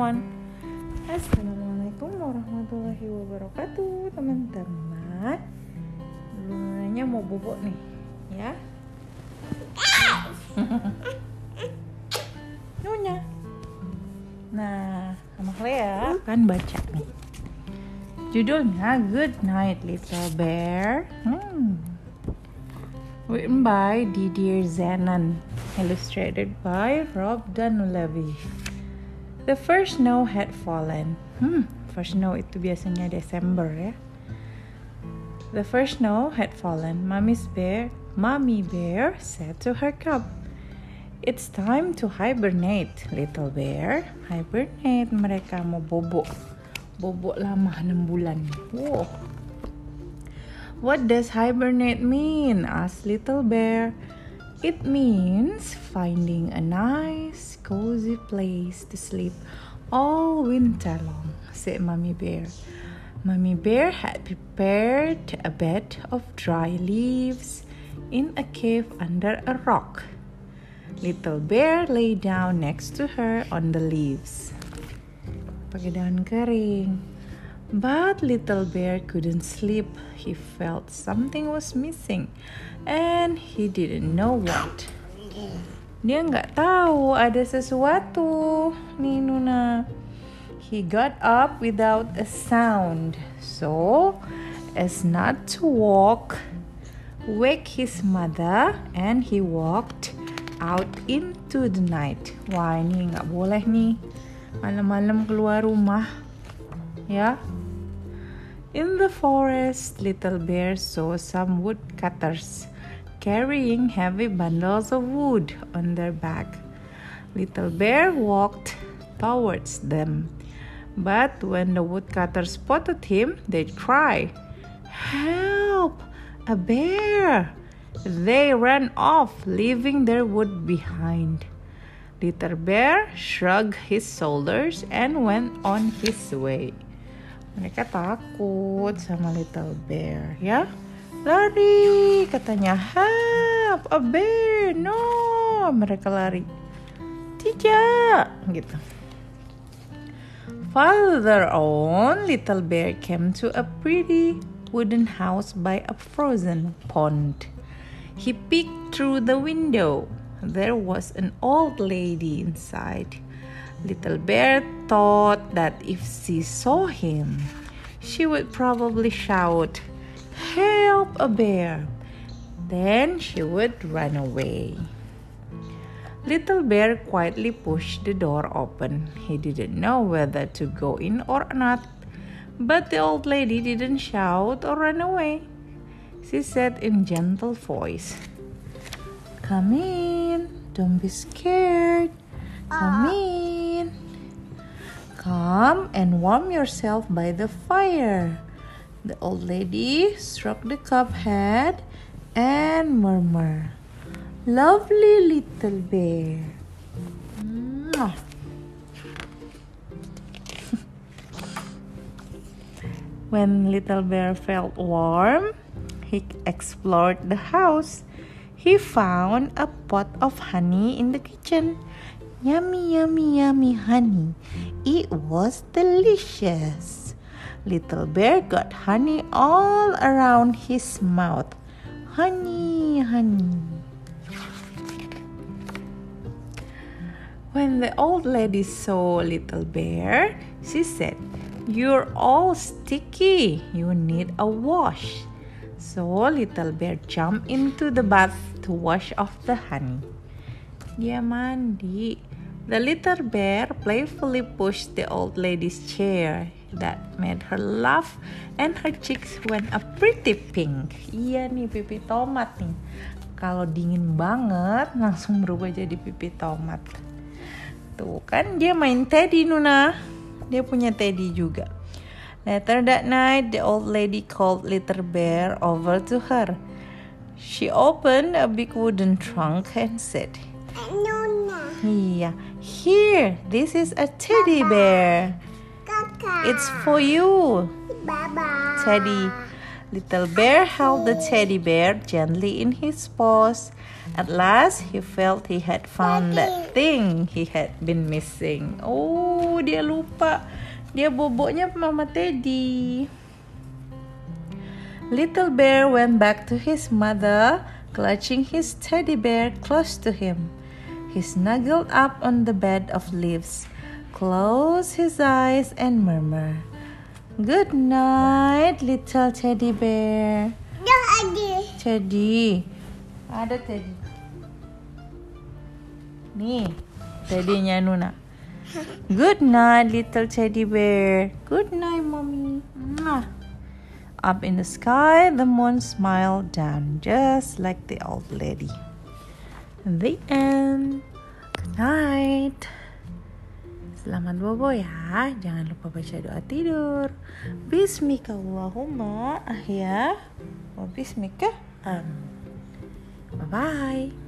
everyone. Assalamualaikum warahmatullahi wabarakatuh, teman-teman. Lunanya mau bobok nih, ya. Nyonya. Nah, sama Clea kan baca nih. Judulnya Good Night Little Bear. Hmm. Written by Didier Zenon, illustrated by Rob Danulevi. The first snow had fallen. Hmm, first snow itu biasanya Desember ya. The first snow had fallen. Mommy's bear, Mommy bear said to her cub, It's time to hibernate, little bear. Hibernate, mereka mau bobok. Bobok lama 6 bulan. Wow. What does hibernate mean? asked Little Bear. It means finding a nice, cozy place to sleep all winter long, said Mummy Bear. Mummy Bear had prepared a bed of dry leaves in a cave under a rock. Little Bear lay down next to her on the leaves. Pakai daun kering. But little bear couldn't sleep. He felt something was missing and he didn't know what. Dia nggak tahu ada sesuatu, nih Nuna. He got up without a sound, so as not to walk, wake his mother, and he walked out into the night. Wah ini nggak boleh nih, malam-malam keluar rumah, ya. In the forest, Little Bear saw some woodcutters carrying heavy bundles of wood on their back. Little Bear walked towards them. But when the woodcutters spotted him, they cried, Help! A bear! They ran off, leaving their wood behind. Little Bear shrugged his shoulders and went on his way. Mereka takut sama Little Bear, ya. Lari, katanya, help, a bear, no. Mereka lari. Tidak, gitu. Farther on, Little Bear came to a pretty wooden house by a frozen pond. He peeked through the window. There was an old lady inside. Little Bear thought that if she saw him, she would probably shout, Help a bear! Then she would run away. Little Bear quietly pushed the door open. He didn't know whether to go in or not, but the old lady didn't shout or run away. She said in gentle voice, Come in, don't be scared. Come in. Come and warm yourself by the fire. The old lady stroked the cub head and murmured, Lovely little bear. Mwah. when little bear felt warm, he explored the house. He found a pot of honey in the kitchen. Yummy, yummy, yummy honey. It was delicious. Little bear got honey all around his mouth. Honey, honey. When the old lady saw Little Bear, she said, You're all sticky. You need a wash. So Little Bear jumped into the bath to wash off the honey. Dia mandi. The little bear playfully pushed the old lady's chair. That made her laugh and her cheeks went a pretty pink. Iya nih pipi tomat nih. Kalau dingin banget langsung berubah jadi pipi tomat. Tuh kan dia main teddy Nuna. Dia punya teddy juga. Later that night, the old lady called Little Bear over to her. She opened a big wooden trunk and said, Nona. Iya, here, this is a teddy bear. It's for you, Baba. Teddy. Little bear held the teddy bear gently in his paws. At last, he felt he had found that thing he had been missing. Oh, dia lupa. Dia boboknya Mama Teddy. Little bear went back to his mother, clutching his teddy bear close to him. He snuggled up on the bed of leaves, closed his eyes, and murmured, Good night, little teddy bear. Teddy. Ada teddy. Nih, teddynya Nuna. Good night, little teddy bear. Good night, mommy. Mwah. Up in the sky, the moon smiled down, just like the old lady. The end. Good night. Selamat bobo ya. Jangan lupa baca doa tidur. Bismika Allahumma ahya wa bismika am. Bye bye.